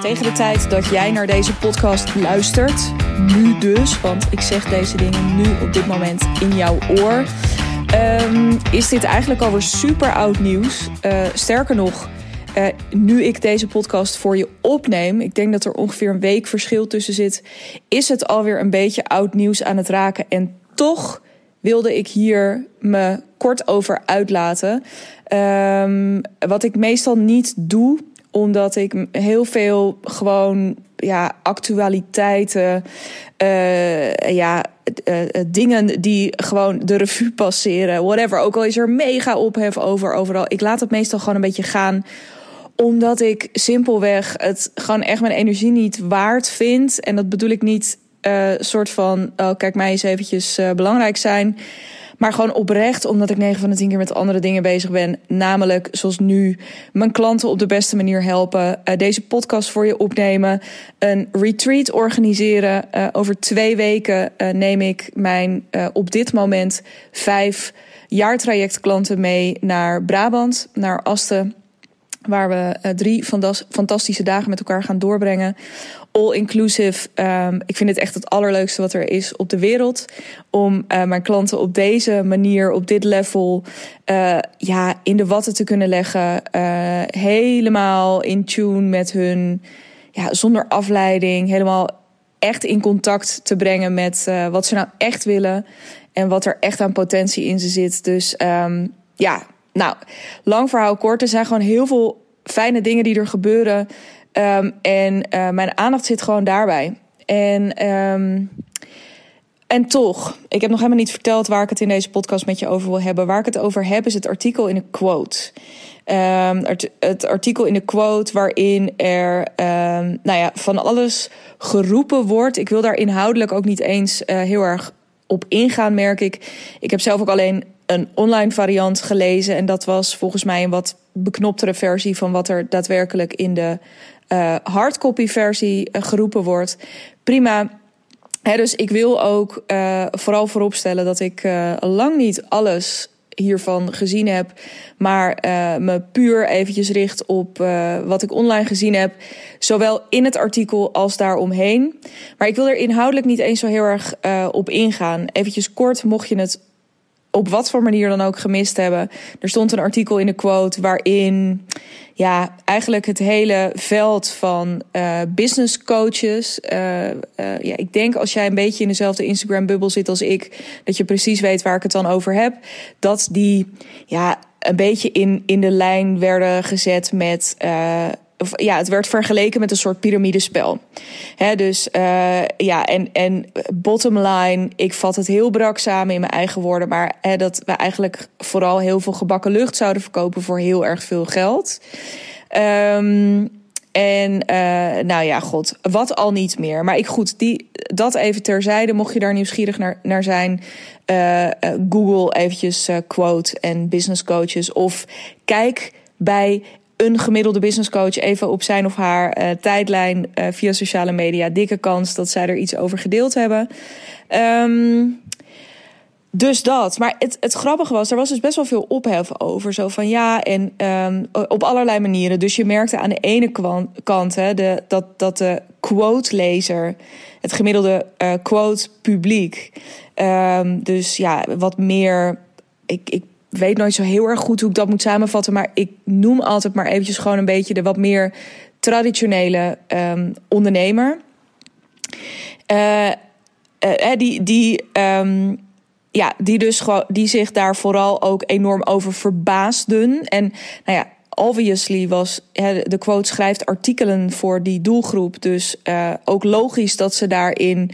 Tegen de tijd dat jij naar deze podcast luistert, nu dus, want ik zeg deze dingen nu op dit moment in jouw oor, um, is dit eigenlijk alweer super oud nieuws. Uh, sterker nog, uh, nu ik deze podcast voor je opneem, ik denk dat er ongeveer een week verschil tussen zit, is het alweer een beetje oud nieuws aan het raken. En toch wilde ik hier me kort over uitlaten. Um, wat ik meestal niet doe omdat ik heel veel gewoon ja, actualiteiten, uh, ja, uh, dingen die gewoon de revue passeren, whatever. Ook al is er mega ophef over overal. Ik laat het meestal gewoon een beetje gaan omdat ik simpelweg het gewoon echt mijn energie niet waard vind. En dat bedoel ik niet uh, soort van, oh, kijk mij eens eventjes belangrijk zijn. Maar gewoon oprecht, omdat ik 9 van de 10 keer met andere dingen bezig ben. Namelijk, zoals nu, mijn klanten op de beste manier helpen. Uh, deze podcast voor je opnemen. Een retreat organiseren. Uh, over twee weken uh, neem ik mijn op dit moment vijf jaartrajectklanten mee naar Brabant, naar Asten. Waar we drie fantastische dagen met elkaar gaan doorbrengen all-inclusive. Um, ik vind het echt het allerleukste wat er is op de wereld. Om uh, mijn klanten op deze manier, op dit level, uh, ja, in de watten te kunnen leggen. Uh, helemaal in tune met hun, ja, zonder afleiding. Helemaal echt in contact te brengen met wat ze nou echt willen. En wat er echt aan potentie in ze zit. Dus um, ja, nou, lang verhaal kort. Er zijn gewoon heel veel fijne dingen die er gebeuren. Um, en uh, mijn aandacht zit gewoon daarbij. En, um, en toch, ik heb nog helemaal niet verteld waar ik het in deze podcast met je over wil hebben. Waar ik het over heb is het artikel in de quote. Um, het artikel in de quote waarin er nou ja, van alles geroepen wordt. Ik wil daar inhoudelijk ook niet eens uh, heel erg op ingaan, merk ik. Ik heb zelf ook alleen een online variant gelezen. En dat was volgens mij een wat beknoptere versie van wat er daadwerkelijk in de uh, hardcopy versie uh, geroepen wordt. Prima. Dus ik wil ook uh, vooral vooropstellen dat ik lang niet alles hiervan gezien heb, maar me puur eventjes richt op wat ik online gezien heb, zowel in het artikel als daaromheen. Maar ik wil er inhoudelijk niet eens zo heel erg op ingaan. Eventjes kort, mocht je het op wat voor manier dan ook gemist hebben. Er stond een artikel in de quote waarin ja, eigenlijk het hele veld van uh, business coaches. Uh, uh, ja, ik denk als jij een beetje in dezelfde Instagram-bubbel zit als ik, dat je precies weet waar ik het dan over heb. Dat die ja, een beetje in, in de lijn werden gezet met ja, het werd vergeleken met een soort piramidespel. He, dus uh, ja, en, en bottom line, ik vat het heel brak samen in mijn eigen woorden, maar dat we eigenlijk vooral heel veel gebakken lucht zouden verkopen voor heel erg veel geld. Um, en uh, nou ja, god, wat al niet meer. Maar ik goed, die, dat even terzijde. Mocht je daar nieuwsgierig naar, naar zijn, uh, Google eventjes quote en business coaches. Of kijk bij een gemiddelde business coach even op zijn of haar uh, tijdlijn uh, via sociale media. Dikke kans dat zij er iets over gedeeld hebben. Um, dus dat. Maar het, het grappige was, er was dus best wel veel ophef over. Zo van ja, en um, op allerlei manieren. Dus je merkte aan de ene kant hè, de, dat, dat de quote-lezer, het gemiddelde uh, quote-publiek, um, dus ja, wat meer. Ik, ik weet nooit zo heel erg goed hoe ik dat moet samenvatten. Maar ik noem altijd maar eventjes gewoon een beetje de wat meer traditionele um, ondernemer. Uh, die, die, um, ja, die, dus gewoon, die zich daar vooral ook enorm over verbaasden. En nou ja, obviously was de quote schrijft artikelen voor die doelgroep. Dus uh, ook logisch dat ze daarin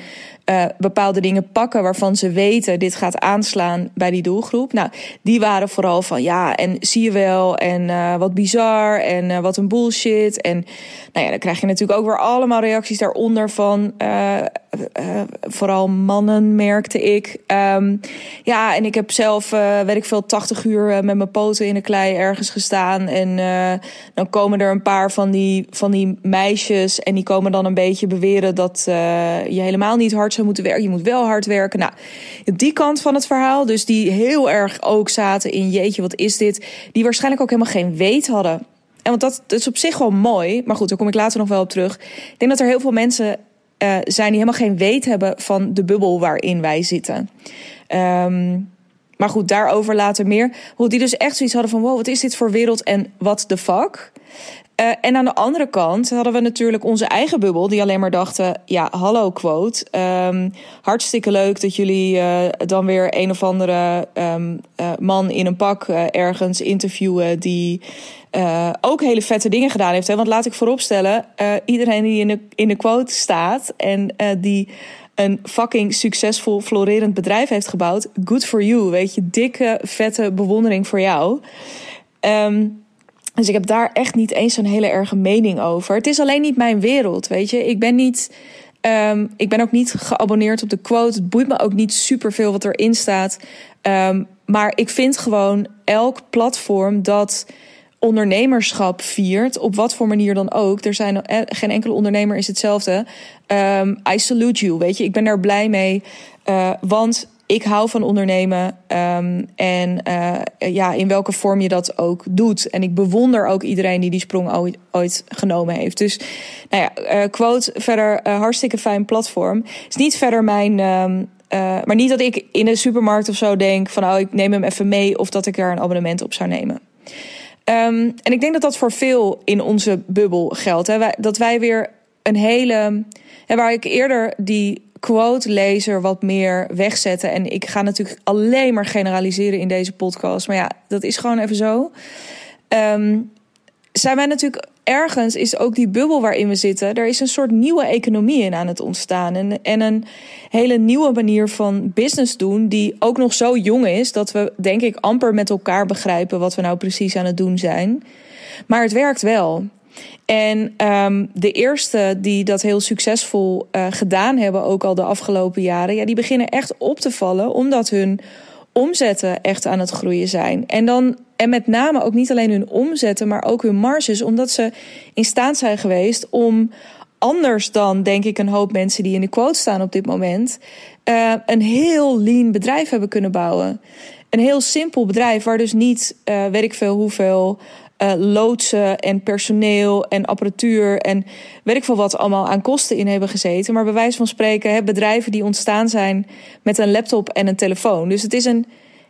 uh, bepaalde dingen pakken waarvan ze weten dit gaat aanslaan bij die doelgroep. Nou, die waren vooral van ja, en zie je wel, en uh, wat bizar, en wat een bullshit. En nou ja, dan krijg je natuurlijk ook weer allemaal reacties daaronder van vooral mannen, merkte ik. Um, ja, en ik heb zelf, weet ik veel, 80 uur met mijn poten in de klei ergens gestaan. En dan komen er een paar van die, van die meisjes en die komen dan een beetje beweren dat je helemaal niet hard zou moeten werken. Je moet wel hard werken. Nou, die kant van het verhaal, dus die heel erg ook zaten in jeetje, wat is dit? Die waarschijnlijk ook helemaal geen weet hadden want dat, dat, is op zich wel mooi. Maar goed, daar kom ik later nog wel op terug. Ik denk dat er heel veel mensen uh, zijn die helemaal geen weet hebben van de bubbel waarin wij zitten. Um, maar goed, daarover later meer. Hoe die dus echt zoiets hadden van: wow, wat is dit voor wereld en wat de fuck? Uh, en aan de andere kant hadden we natuurlijk onze eigen bubbel, die alleen maar dachten: ja, hallo quote. Um, hartstikke leuk dat jullie uh, dan weer een of andere um, uh, man in een pak ergens interviewen die ook hele vette dingen gedaan heeft. Hè? Want laat ik vooropstellen: iedereen die in de, in de quote staat en die een fucking succesvol, florerend bedrijf heeft gebouwd. Good for you, weet je. Dikke, vette bewondering voor jou. Um, dus ik heb daar echt niet eens zo'n hele erge mening over. Het is alleen niet mijn wereld, weet je. Ik ben niet... Um, ik ben ook niet geabonneerd op de quote. Het boeit me ook niet superveel wat erin staat. Um, maar ik vind gewoon elk platform dat ondernemerschap viert, op wat voor manier dan ook. Er zijn eh, geen enkele ondernemer is hetzelfde. Um, I salute you, weet je. Ik ben daar blij mee, uh, want ik hou van ondernemen um, en uh, ja, in welke vorm je dat ook doet. En ik bewonder ook iedereen die die sprong ooit, ooit genomen heeft. Dus, nou ja, quote verder, hartstikke fijn platform. Is niet verder mijn. Um, maar niet dat ik in de supermarkt of zo denk van, oh, ik neem hem even mee, of dat ik daar een abonnement op zou nemen. Um, en ik denk dat dat voor veel in onze bubbel geldt. Hè? Dat wij weer een hele. Hè, waar ik eerder die quote-lezer wat meer wegzetten. En ik ga natuurlijk alleen maar generaliseren in deze podcast. Maar ja, dat is gewoon even zo. Um, zijn wij natuurlijk ergens is ook die bubbel waarin we zitten. Er is een soort nieuwe economie in aan het ontstaan. En, en een hele nieuwe manier van business doen. Die ook nog zo jong is dat we, denk ik, amper met elkaar begrijpen wat we nou precies aan het doen zijn. Maar het werkt wel. En um, de eerste die dat heel succesvol uh, gedaan hebben, ook al de afgelopen jaren, ja, die beginnen echt op te vallen, omdat hun omzetten echt aan het groeien zijn. En dan en met name ook niet alleen hun omzetten, maar ook hun marges, omdat ze in staat zijn geweest om anders dan denk ik een hoop mensen die in de quote staan op dit moment, uh, een heel lean bedrijf hebben kunnen bouwen. Een heel simpel bedrijf waar dus niet, uh, weet ik veel hoeveel uh, loodsen en personeel en apparatuur en weet ik veel wat allemaal aan kosten in hebben gezeten. Maar bij wijze van spreken hè, bedrijven die ontstaan zijn met een laptop en een telefoon. Dus het is een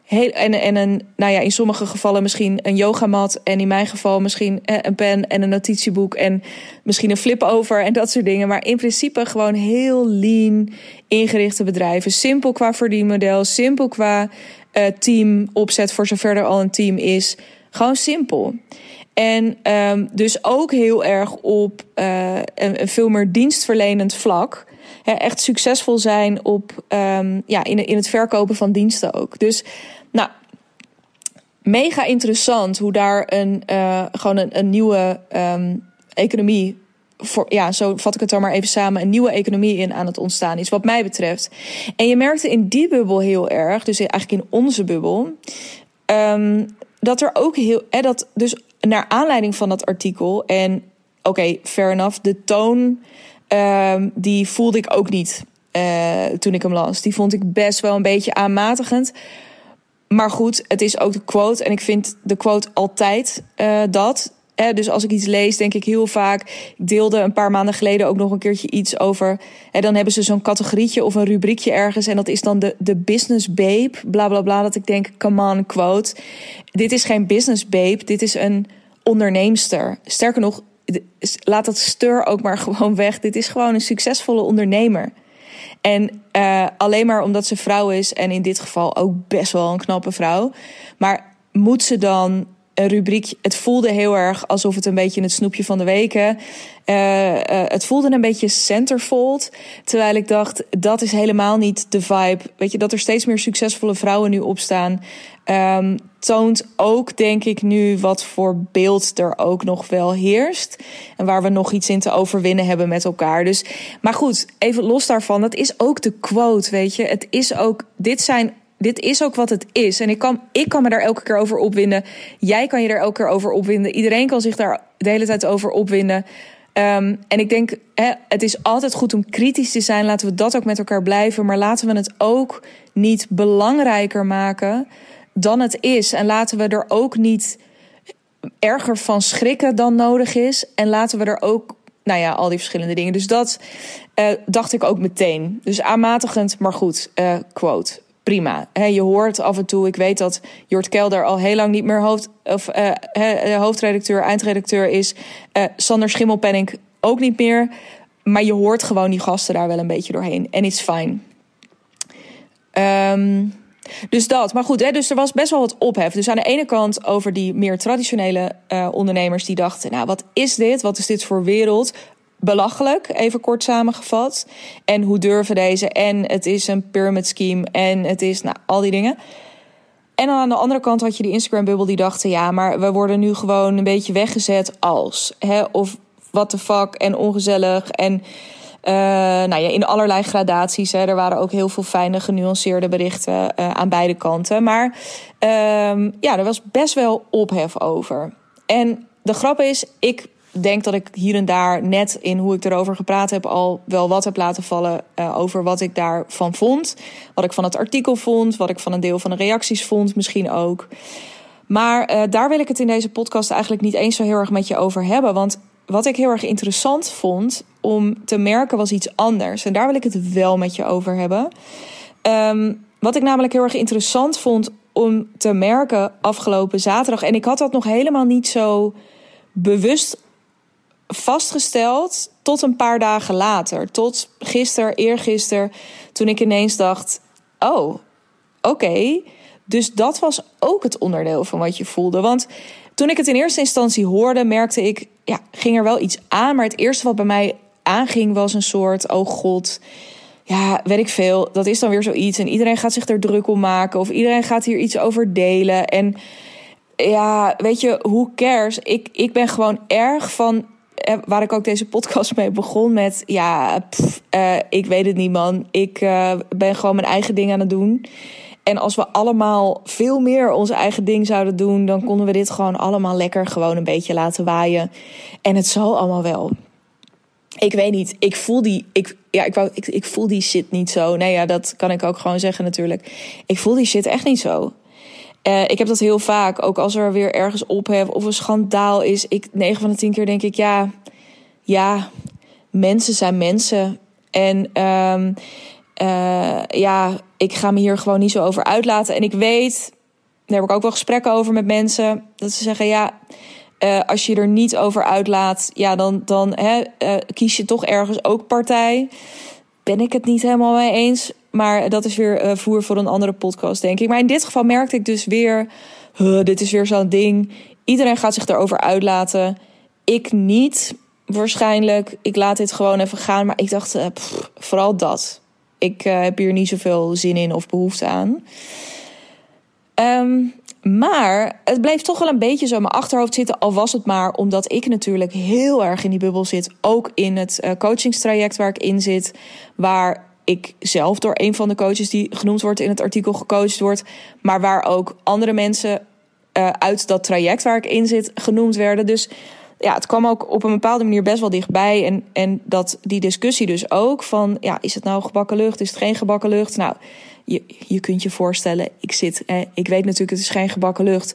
heel, en, en een, nou ja, in sommige gevallen misschien een yogamat. En in mijn geval misschien een pen en een notitieboek. En misschien een flip over en dat soort dingen. Maar in principe gewoon heel lean ingerichte bedrijven. Simpel qua verdienmodel, simpel qua uh, team opzet voor zover er al een team is. Gewoon simpel. En um, dus ook heel erg op een, een veel meer dienstverlenend vlak. Echt succesvol zijn op, um, ja, in, in het verkopen van diensten ook. Dus nou, mega interessant hoe daar een, uh, gewoon een, een nieuwe um, economie. Voor, ja, zo vat ik het dan maar even samen. Een nieuwe economie in aan het ontstaan is, wat mij betreft. En je merkte in die bubbel heel erg, dus eigenlijk in onze bubbel. Um, dat er ook heel. Hè, dat dus naar aanleiding van dat artikel. En oké, okay, fair enough. De toon. Um, die voelde ik ook niet. Uh, toen ik hem las. Die vond ik best wel een beetje aanmatigend. Maar goed, het is ook de quote. En ik vind de quote altijd uh, dat. Eh, dus als ik iets lees, denk ik heel vaak. Ik deelde een paar maanden geleden ook nog een keertje iets over. En dan hebben ze zo'n categorietje of een rubriekje ergens. En dat is dan de, de business babe. Bla bla bla. Dat ik denk, come on, quote. Dit is geen business babe. Dit is een onderneemster. Sterker nog, laat dat stur ook maar gewoon weg. Dit is gewoon een succesvolle ondernemer. En uh, alleen maar omdat ze vrouw is, en in dit geval ook best wel een knappe vrouw. Maar moet ze dan een rubriek. Het voelde heel erg alsof het een beetje het snoepje van de weken. Uh, het voelde een beetje centerfold. Terwijl ik dacht, dat is helemaal niet de vibe. Weet je, dat er steeds meer succesvolle vrouwen nu opstaan. Um, toont ook, denk ik, nu wat voor beeld er ook nog wel heerst. En waar we nog iets in te overwinnen hebben met elkaar. Dus, maar goed, even los daarvan. Dat is ook de quote, weet je. Het is ook, dit zijn dit is ook wat het is. En ik kan, ik kan me daar elke keer over opwinden. Jij kan je er elke keer over opwinden. Iedereen kan zich daar de hele tijd over opwinden. Um, en ik denk, hè, het is altijd goed om kritisch te zijn. Laten we dat ook met elkaar blijven. Maar laten we het ook niet belangrijker maken dan het is. En laten we er ook niet erger van schrikken dan nodig is. En laten we er ook, nou ja, al die verschillende dingen. Dus dat uh, dacht ik ook meteen. Dus aanmatigend, maar goed. Uh, quote. Prima. Je hoort af en toe, ik weet dat Jort Kelder al heel lang niet meer hoofd, of, uh, hoofdredacteur, eindredacteur is. Sander Schimmelpenning ook niet meer. Maar je hoort gewoon die gasten daar wel een beetje doorheen. En it's fine. Um, dus dat. Maar goed, hè, dus er was best wel wat ophef. Dus aan de ene kant over die meer traditionele uh, ondernemers die dachten: Nou, wat is dit? Wat is dit voor wereld? Belachelijk, even kort samengevat. En hoe durven deze? En het is een pyramid scheme. En het is, nou, al die dingen. En dan aan de andere kant had je die Instagram-bubbel die dachten: ja, maar we worden nu gewoon een beetje weggezet als. Hè, of what the fuck en ongezellig. En uh, nou ja, in allerlei gradaties. Hè. Er waren ook heel veel fijne, genuanceerde berichten uh, aan beide kanten. Maar uh, ja, er was best wel ophef over. En de grap is, ik denk dat ik hier en daar net in hoe ik erover gepraat heb al wel wat heb laten vallen uh, over wat ik daarvan vond. Wat ik van het artikel vond, wat ik van een deel van de reacties vond, misschien ook. Maar uh, daar wil ik het in deze podcast eigenlijk niet eens zo heel erg met je over hebben. Want wat ik heel erg interessant vond om te merken was iets anders. En daar wil ik het wel met je over hebben. Um, wat ik namelijk heel erg interessant vond om te merken afgelopen zaterdag. En ik had dat nog helemaal niet zo bewust vastgesteld tot een paar dagen later. Tot gisteren, eergisteren, toen ik ineens dacht: oh, oké. Dus dat was ook het onderdeel van wat je voelde. Want toen ik het in eerste instantie hoorde, merkte ik, ja, ging er wel iets aan. Maar het eerste wat bij mij aanging was een soort, oh god, ja, weet ik veel. Dat is dan weer zoiets. En iedereen gaat zich er druk om maken. Of iedereen gaat hier iets over delen. En ja, weet je, hoe cares? Ik, ik ben gewoon erg van waar ik ook deze podcast mee begon met... ja, uh, ik weet het niet, man. Ik uh, ben gewoon mijn eigen ding aan het doen. En als we allemaal veel meer ons eigen ding zouden doen... dan konden we dit gewoon allemaal lekker gewoon een beetje laten waaien. En het zal allemaal wel. Ik weet niet, ik voel die... Ik, ja, ik, wou, ik, ik voel die shit niet zo. Nee, ja, dat kan ik ook gewoon zeggen natuurlijk. Ik voel die shit echt niet zo. Uh, ik heb dat heel vaak, ook als er weer ergens ophef of een schandaal is. Ik, 9 van de 10 keer denk ik, ja, ja, mensen zijn mensen. En um, uh, ja, ik ga me hier gewoon niet zo over uitlaten. En ik weet, daar heb ik ook wel gesprekken over met mensen, dat ze zeggen, ja, uh, als je er niet over uitlaat, ja, dan, dan hè, kies je toch ergens ook partij. Ben ik het niet helemaal mee eens. Maar dat is weer uh, voer voor een andere podcast, denk ik. Maar in dit geval merkte ik dus weer, dit is weer zo'n ding. Iedereen gaat zich erover uitlaten. Ik niet, waarschijnlijk. Ik laat dit gewoon even gaan. Maar ik dacht, pff, vooral dat. Ik uh, heb hier niet zoveel zin in of behoefte aan. Um, maar het bleef toch wel een beetje zo in mijn achterhoofd zitten. Al was het maar omdat ik natuurlijk heel erg in die bubbel zit. Ook in het coachingstraject waar ik in zit. Waar ik zelf door een van de coaches die genoemd wordt in het artikel gecoacht wordt. Maar waar ook andere mensen uh, uit dat traject waar ik in zit genoemd werden. Dus ja, het kwam ook op een bepaalde manier best wel dichtbij. En, en dat die discussie dus ook van, ja, is het nou gebakken lucht? Is het geen gebakken lucht? Nou, je, je kunt je voorstellen, ik zit, eh, ik weet natuurlijk, het is geen gebakken lucht.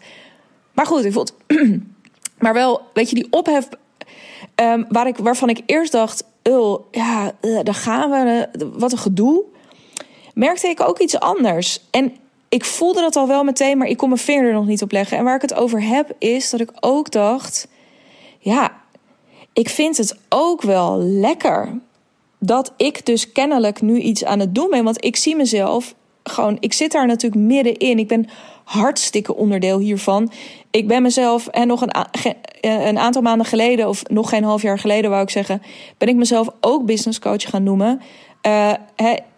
Maar goed, ik vond, maar wel, weet je, die ophef um, waar ik, waarvan ik eerst dacht, oh, ja, uh, daar gaan we, uh, wat een gedoe. Merkte ik ook iets anders. En ik voelde dat al wel meteen, maar ik kon mijn vinger er nog niet op leggen. En waar ik het over heb, is dat ik ook dacht ja, ik vind het ook wel lekker dat ik dus kennelijk nu iets aan het doen ben. Want ik zie mezelf gewoon, ik zit daar natuurlijk middenin. Ik ben hartstikke onderdeel hiervan. Ik ben mezelf, en nog een, een aantal maanden geleden, of nog geen half jaar geleden wou ik zeggen, ben ik mezelf ook business coach gaan noemen. Uh,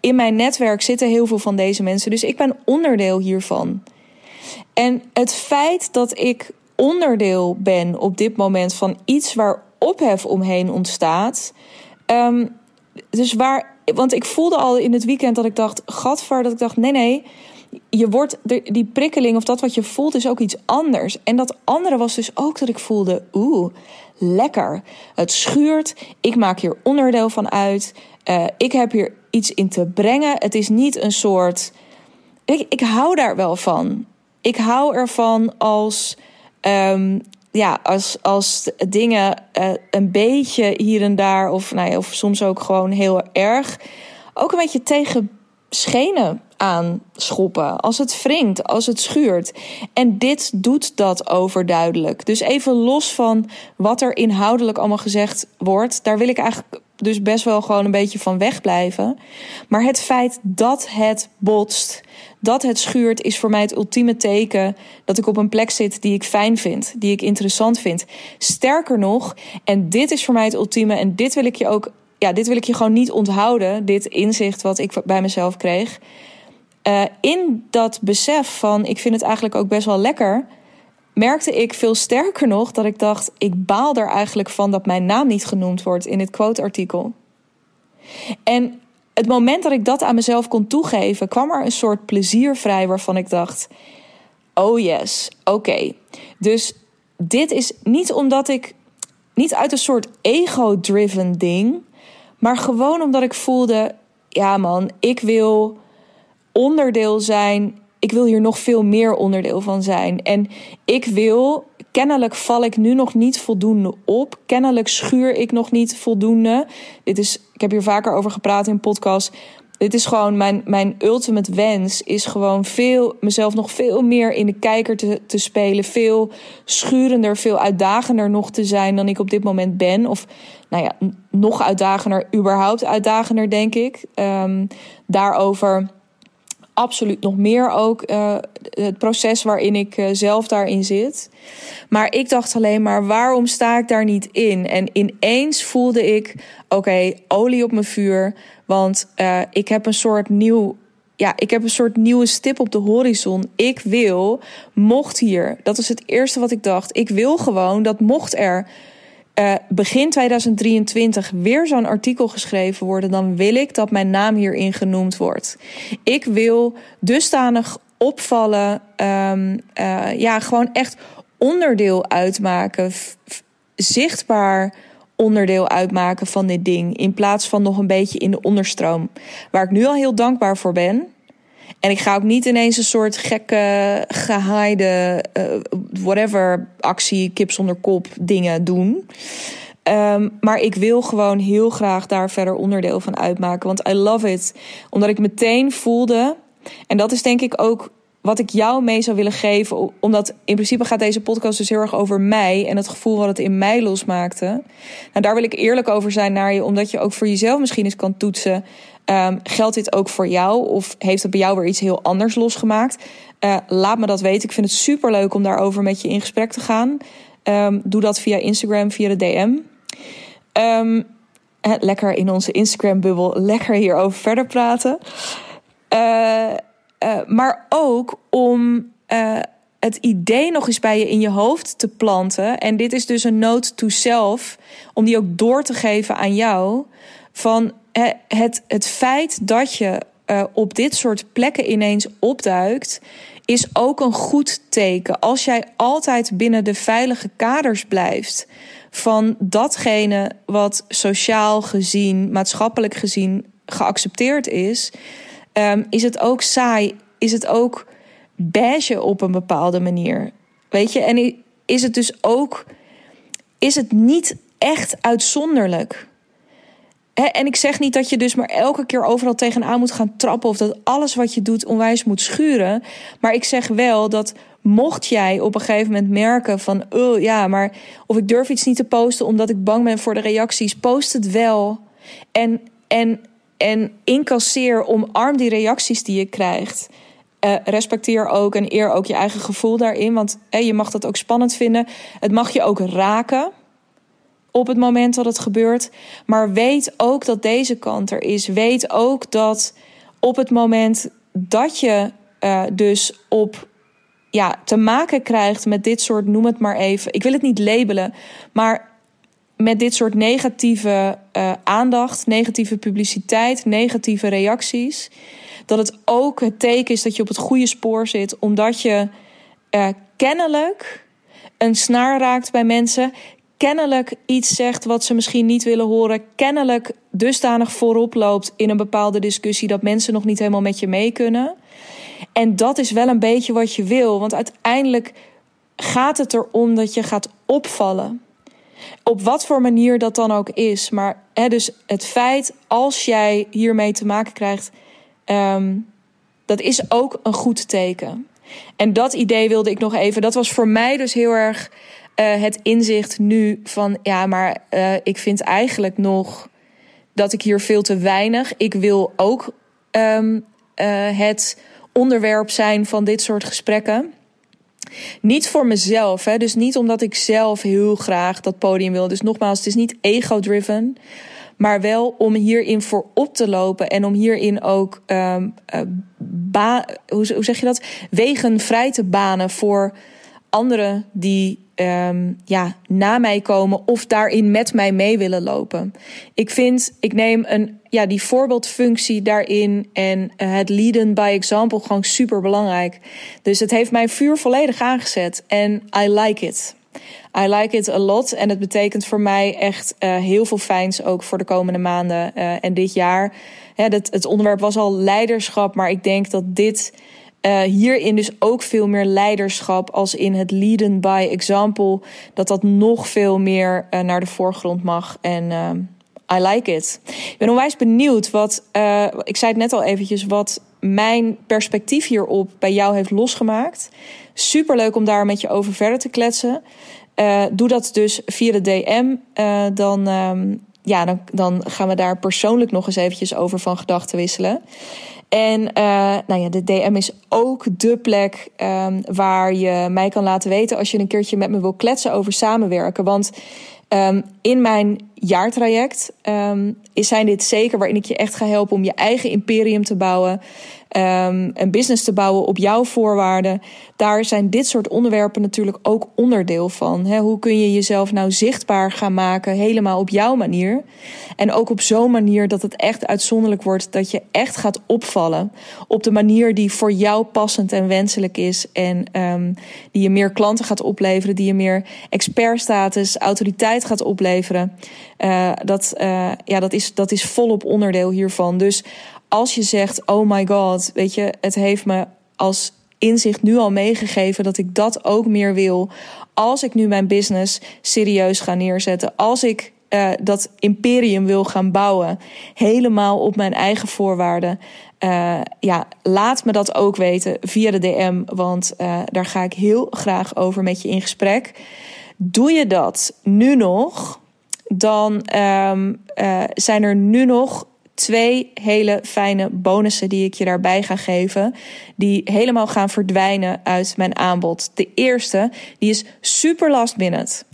in mijn netwerk zitten heel veel van deze mensen, dus ik ben onderdeel hiervan. En het feit dat ik onderdeel ben op dit moment van iets waar ophef omheen ontstaat. Um, dus waar, want ik voelde al in het weekend dat ik dacht, gadver, dat ik dacht, nee, nee, je wordt, die prikkeling of dat wat je voelt is ook iets anders. En dat andere was dus ook dat ik voelde, oeh, lekker. Het schuurt, ik maak hier onderdeel van uit. Uh, ik heb hier iets in te brengen. Het is niet een soort. Ik, ik hou daar wel van. Ik hou ervan als Um, ja, als, als dingen uh, een beetje hier en daar, of, nou ja, of soms ook gewoon heel erg, ook een beetje tegen schenen aanschoppen. Als het wringt, als het schuurt. En dit doet dat overduidelijk. Dus even los van wat er inhoudelijk allemaal gezegd wordt, daar wil ik eigenlijk dus best wel gewoon een beetje van wegblijven. Maar het feit dat het botst, dat het schuurt, is voor mij het ultieme teken dat ik op een plek zit die ik fijn vind, die ik interessant vind. Sterker nog, en dit is voor mij het ultieme, en dit wil ik je ook, ja, dit wil ik je gewoon niet onthouden, dit inzicht wat ik bij mezelf kreeg. Uh, in dat besef van ik vind het eigenlijk ook best wel lekker, merkte ik veel sterker nog dat ik dacht: ik baal er eigenlijk van dat mijn naam niet genoemd wordt in dit quote-artikel. En het moment dat ik dat aan mezelf kon toegeven, kwam er een soort plezier vrij waarvan ik dacht: oh yes, oké. Dus dit is niet omdat ik, niet uit een soort ego-driven ding, maar gewoon omdat ik voelde: ja man, ik wil onderdeel zijn. Ik wil hier nog veel meer onderdeel van zijn. En ik wil, kennelijk val ik nu nog niet voldoende op. Kennelijk schuur ik nog niet voldoende. Dit is, ik heb hier vaker over gepraat in podcast. Dit is gewoon mijn, mijn ultimate wens. Is gewoon veel, mezelf nog veel meer in de kijker te, te spelen. Veel schurender, veel uitdagender nog te zijn dan ik op dit moment ben. Of nou ja, nog uitdagender, überhaupt uitdagender, denk ik. Um, daarover absoluut nog meer ook uh, het proces waarin ik uh, zelf daarin zit. Maar ik dacht alleen maar, waarom sta ik daar niet in? En ineens voelde ik, oké, olie op mijn vuur. Want uh, ik heb een soort nieuw ja, ik heb een soort nieuwe stip op de horizon. Ik wil, mocht hier, dat is het eerste wat ik dacht. Ik wil gewoon dat mocht er uh, begin 2023 weer zo'n artikel geschreven worden, dan wil ik dat mijn naam hierin genoemd wordt. Ik wil dusdanig opvallen, um, uh, ja, gewoon echt onderdeel uitmaken, zichtbaar onderdeel uitmaken van dit ding, in plaats van nog een beetje in de onderstroom. Waar ik nu al heel dankbaar voor ben. En ik ga ook niet ineens een soort gekke, gehaaide, uh, whatever actie, kip zonder kop dingen doen. Um, maar ik wil gewoon heel graag daar verder onderdeel van uitmaken. Want I love it. Omdat ik meteen voelde. En dat is denk ik ook wat ik jou mee zou willen geven. Omdat in principe gaat deze podcast dus heel erg over mij. En het gevoel wat het in mij losmaakte. Nou, daar wil ik eerlijk over zijn naar je. Omdat je ook voor jezelf misschien eens kan toetsen. Um, geldt dit ook voor jou? Of heeft het bij jou weer iets heel anders losgemaakt? Uh, laat me dat weten. Ik vind het super leuk om daarover met je in gesprek te gaan. Um, doe dat via Instagram, via de DM. Um, lekker in onze Instagram-bubbel, lekker hierover verder praten. Uh, uh, maar ook om het idee nog eens bij je in je hoofd te planten. En dit is dus een note to self, om die ook door te geven aan jou. Van het, het feit dat je uh, op dit soort plekken ineens opduikt, is ook een goed teken. Als jij altijd binnen de veilige kaders blijft van datgene wat sociaal gezien, maatschappelijk gezien geaccepteerd is, um, is het ook saai, is het ook beige op een bepaalde manier. Weet je, en is het dus ook, is het niet echt uitzonderlijk? En ik zeg niet dat je dus maar elke keer overal tegenaan moet gaan trappen of dat alles wat je doet onwijs moet schuren. Maar ik zeg wel dat mocht jij op een gegeven moment merken van, oh ja, maar of ik durf iets niet te posten omdat ik bang ben voor de reacties, post het wel. En, en, en incasseer, omarm die reacties die je krijgt. Uh, respecteer ook en eer ook je eigen gevoel daarin. Want je mag dat ook spannend vinden. Het mag je ook raken op het moment dat het gebeurt. Maar weet ook dat deze kant er is. Weet ook dat op het moment dat je uh, dus op ja, te maken krijgt met dit soort, noem het maar even. Ik wil het niet labelen, maar met dit soort negatieve uh, aandacht, negatieve publiciteit, negatieve reacties. Dat het ook het teken is dat je op het goede spoor zit, omdat je uh, kennelijk een snaar raakt bij mensen kennelijk iets zegt wat ze misschien niet willen horen, kennelijk dusdanig voorop loopt in een bepaalde discussie dat mensen nog niet helemaal met je mee kunnen. En dat is wel een beetje wat je wil, want uiteindelijk gaat het erom dat je gaat opvallen. Op wat voor manier dat dan ook is. Maar hè, dus het feit als jij hiermee te maken krijgt, ehm, dat is ook een goed teken. En dat idee wilde ik nog even. Dat was voor mij dus heel erg uh, het inzicht nu van ja, maar uh, ik vind eigenlijk nog dat ik hier veel te weinig. Ik wil ook um, uh, het onderwerp zijn van dit soort gesprekken. Niet voor mezelf, hè? dus niet omdat ik zelf heel graag dat podium wil. Dus nogmaals, het is niet ego-driven, maar wel om hierin voor op te lopen en om hierin ook um, uh, hoe, hoe zeg je dat? Wegen vrij te banen voor anderen die um, ja, na mij komen of daarin met mij mee willen lopen. Ik vind, ik neem een, ja, die voorbeeldfunctie daarin en uh, het leaden by example gewoon super belangrijk. Dus het heeft mijn vuur volledig aangezet en I like it. I like it a lot. En het betekent voor mij echt uh, heel veel fijns ook voor de komende maanden uh, en dit jaar. Ja, dat, het onderwerp was al leiderschap, maar ik denk dat dit uh, hierin dus ook veel meer leiderschap als in het leaden by example. Dat dat nog veel meer uh, naar de voorgrond mag. En uh, I like it. Ik ben onwijs benieuwd wat, ik zei het net al eventjes, wat mijn perspectief hierop bij jou heeft losgemaakt. Super leuk om daar met je over verder te kletsen. doe dat dus via de DM. dan, um, ja, dan, dan gaan we daar persoonlijk nog eens eventjes over van gedachten wisselen. En uh, nou ja, de DM is ook de plek um, waar je mij kan laten weten als je een keertje met me wil kletsen over samenwerken. Want um, in mijn jaartraject um, zijn dit zeker waarin ik je echt ga helpen om je eigen imperium te bouwen. Um, een business te bouwen op jouw voorwaarden. Daar zijn dit soort onderwerpen natuurlijk ook onderdeel van. Hoe kun je jezelf nou zichtbaar gaan maken, helemaal op jouw manier? En ook op zo'n manier dat het echt uitzonderlijk wordt, dat je echt gaat opvallen. Op de manier die voor jou passend en wenselijk is. En um, die je meer klanten gaat opleveren, die je meer expertstatus, autoriteit gaat opleveren. Uh, dat, uh, ja, dat, is, dat is volop onderdeel hiervan. Dus als je zegt: Oh my god, weet je, het heeft me als inzicht nu al meegegeven dat ik dat ook meer wil. Als ik nu mijn business serieus ga neerzetten. Als ik uh, dat imperium wil gaan bouwen. Helemaal op mijn eigen voorwaarden. Uh, ja, laat me dat ook weten via de DM. Want uh, daar ga ik heel graag over met je in gesprek. Doe je dat nu nog? Dan um, zijn er nu nog twee hele fijne bonussen die ik je daarbij ga geven. Die helemaal gaan verdwijnen uit mijn aanbod. De eerste, die is super last minute.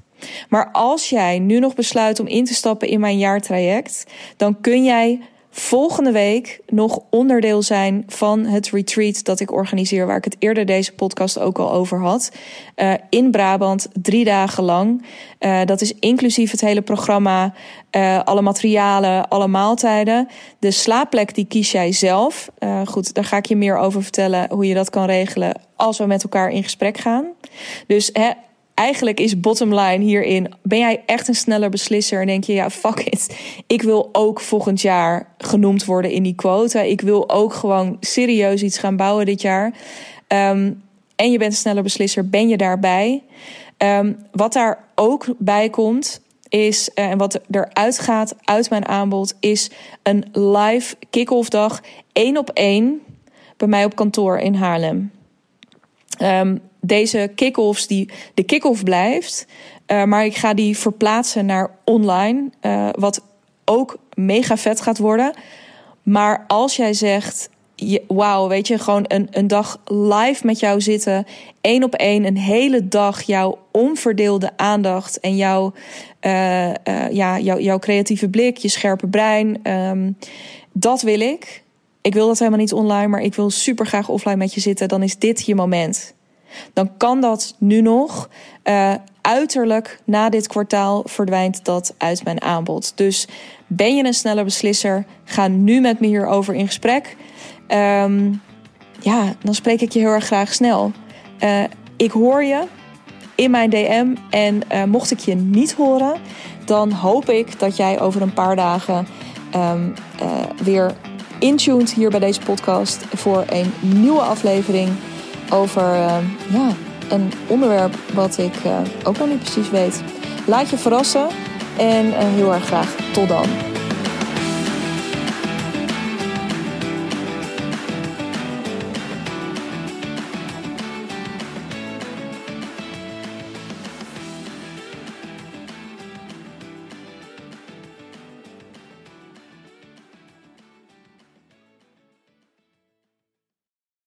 Maar als jij nu nog besluit om in te stappen in mijn jaartraject, dan kun jij volgende week nog onderdeel zijn van het retreat dat ik organiseer, waar ik het eerder deze podcast ook al over had. Uh, in Brabant, drie dagen lang. Uh, dat is inclusief het hele programma, uh, alle materialen, alle maaltijden. De slaapplek die kies jij zelf. goed, daar ga ik je meer over vertellen hoe je dat kan regelen als we met elkaar in gesprek gaan. Dus hè, eigenlijk is bottom line hierin: ben jij echt een sneller beslisser en denk je, ja, fuck it. Ik wil ook volgend jaar genoemd worden in die quota. Ik wil ook gewoon serieus iets gaan bouwen dit jaar. Um, en je bent een sneller beslisser, ben je daarbij? Um, wat daar ook bij komt, is, uh, en wat eruit gaat uit mijn aanbod, is een live kick-off dag, één op één, bij mij op kantoor in Haarlem. Um, deze kick-offs, die de kick-off blijft. Uh, maar ik ga die verplaatsen naar online. Uh, wat ook mega vet gaat worden. Maar als jij zegt. Wauw, weet je, gewoon een, een dag live met jou zitten. één op één, een hele dag jouw onverdeelde aandacht. En jouw, uh, ja, jouw, creatieve blik, je scherpe brein. Um, dat wil ik. Ik wil dat helemaal niet online, maar ik wil super graag offline met je zitten. Dan is dit je moment dan kan dat nu nog. Uh, uiterlijk na dit kwartaal verdwijnt dat uit mijn aanbod. Dus ben je een snelle beslisser? Ga nu met me hierover in gesprek. Um, ja, dan spreek ik je heel erg graag snel. Uh, ik hoor je in mijn DM. En uh, mocht ik je niet horen, dan hoop ik dat jij over een paar dagen um, weer intuned hier bij deze podcast voor een nieuwe aflevering over uh, ja, een onderwerp wat ik ook nog niet precies weet. Laat je verrassen en heel erg graag tot dan.